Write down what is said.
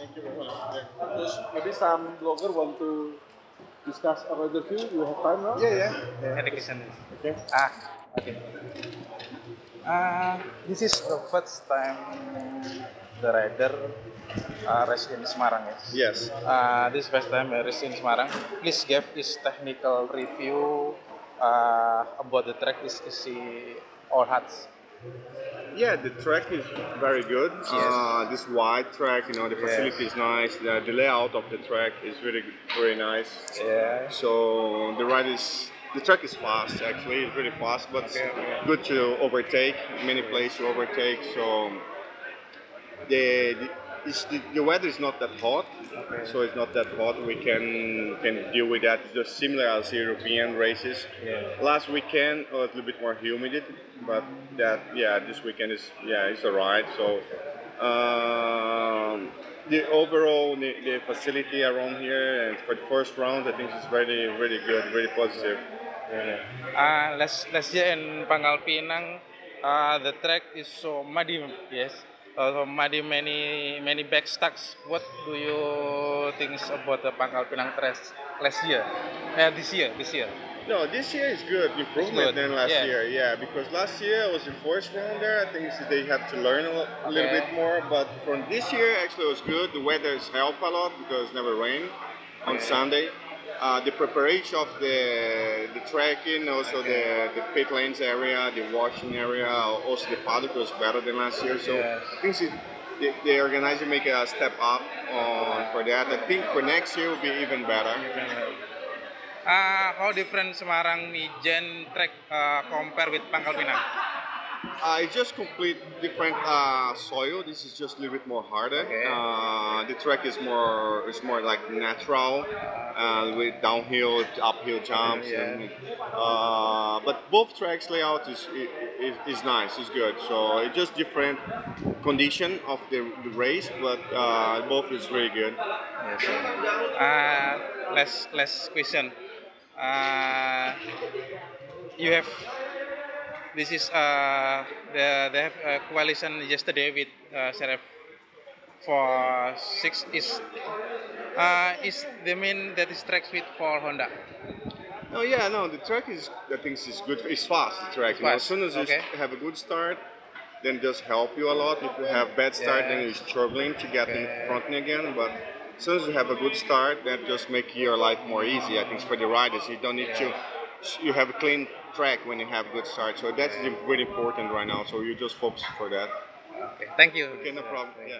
Thank you very much. Yeah. Maybe some blogger want to discuss about the view. You have time now? Yeah, yeah. Ada ke sana. Okay. Ah, okay. Uh, this is the first time the rider uh, race in Semarang, yes? Yes. Uh, this is first time I race in Semarang. Please give his technical review uh, about the track. Is is see all hats. Yeah, the track is very good. Uh, this wide track, you know, the Yes. facility is nice. The, the layout of the track is really, very nice. Yeah. So the ride is, the track is fast. Actually, it's really fast, but Okay, okay. good to overtake. Many places to overtake. So the the, the the weather is not that hot, Okay. so it's not that hot. We can can deal with that. It's just similar as European races. Yeah. Last weekend was a little bit more humid, but that yeah, this weekend is yeah, it's alright. So um, the overall the, the facility around here and for the first round, I think it's really really good, really positive. Uh, last last year in Pangkal Pinang, uh, the track is so muddy. Yes, uh, so many Many many backstacks. What do you think about the Pangkal Pinang track last year? Uh, this year, this year. No, this year is good improvement good, than last yeah. year. Yeah, because last year was the first round there. I think they have to learn a, lo- little Okay. bit more. But from this year, actually, it was good. The weather has helped a lot because it never rained on Sunday. Uh, the preparation of the the tracking, also the, the pit lanes area, the washing area, also the paddock was better than last year. So Yes. I think it, the, the organizer make a step up on for that. I think for next year will be even better. Uh, how different Semarang Mijen track uh, compare with Pangkal Pinang? It's just complete different uh, soil. This is just a little bit more harder. Okay. Uh, the track is more is more like natural uh, with downhill, uphill jumps. Yeah. And, uh, but both tracks layout is, is is nice. It's good. So it's just different condition of the, the race, but uh, both is really good. Yes. Uh, last last question. Uh, you have this is uh, the they have a coalition yesterday with uh, for six is uh, is the mean that is tracks with for Honda. Oh yeah, no, the track is I think is good. It's fast. The track. You know, as soon as you okay. have a good start, then it does help you a lot. If you have bad start, then Yeah. you're struggling to get in Okay. front again. But as soon as you have a good start, that just make your life more easy. I think for the riders, you don't need to. You have a clean track when you have good start. So that's really important right now. So you just focus for that. Okay, thank you. Okay, no problem. Yeah.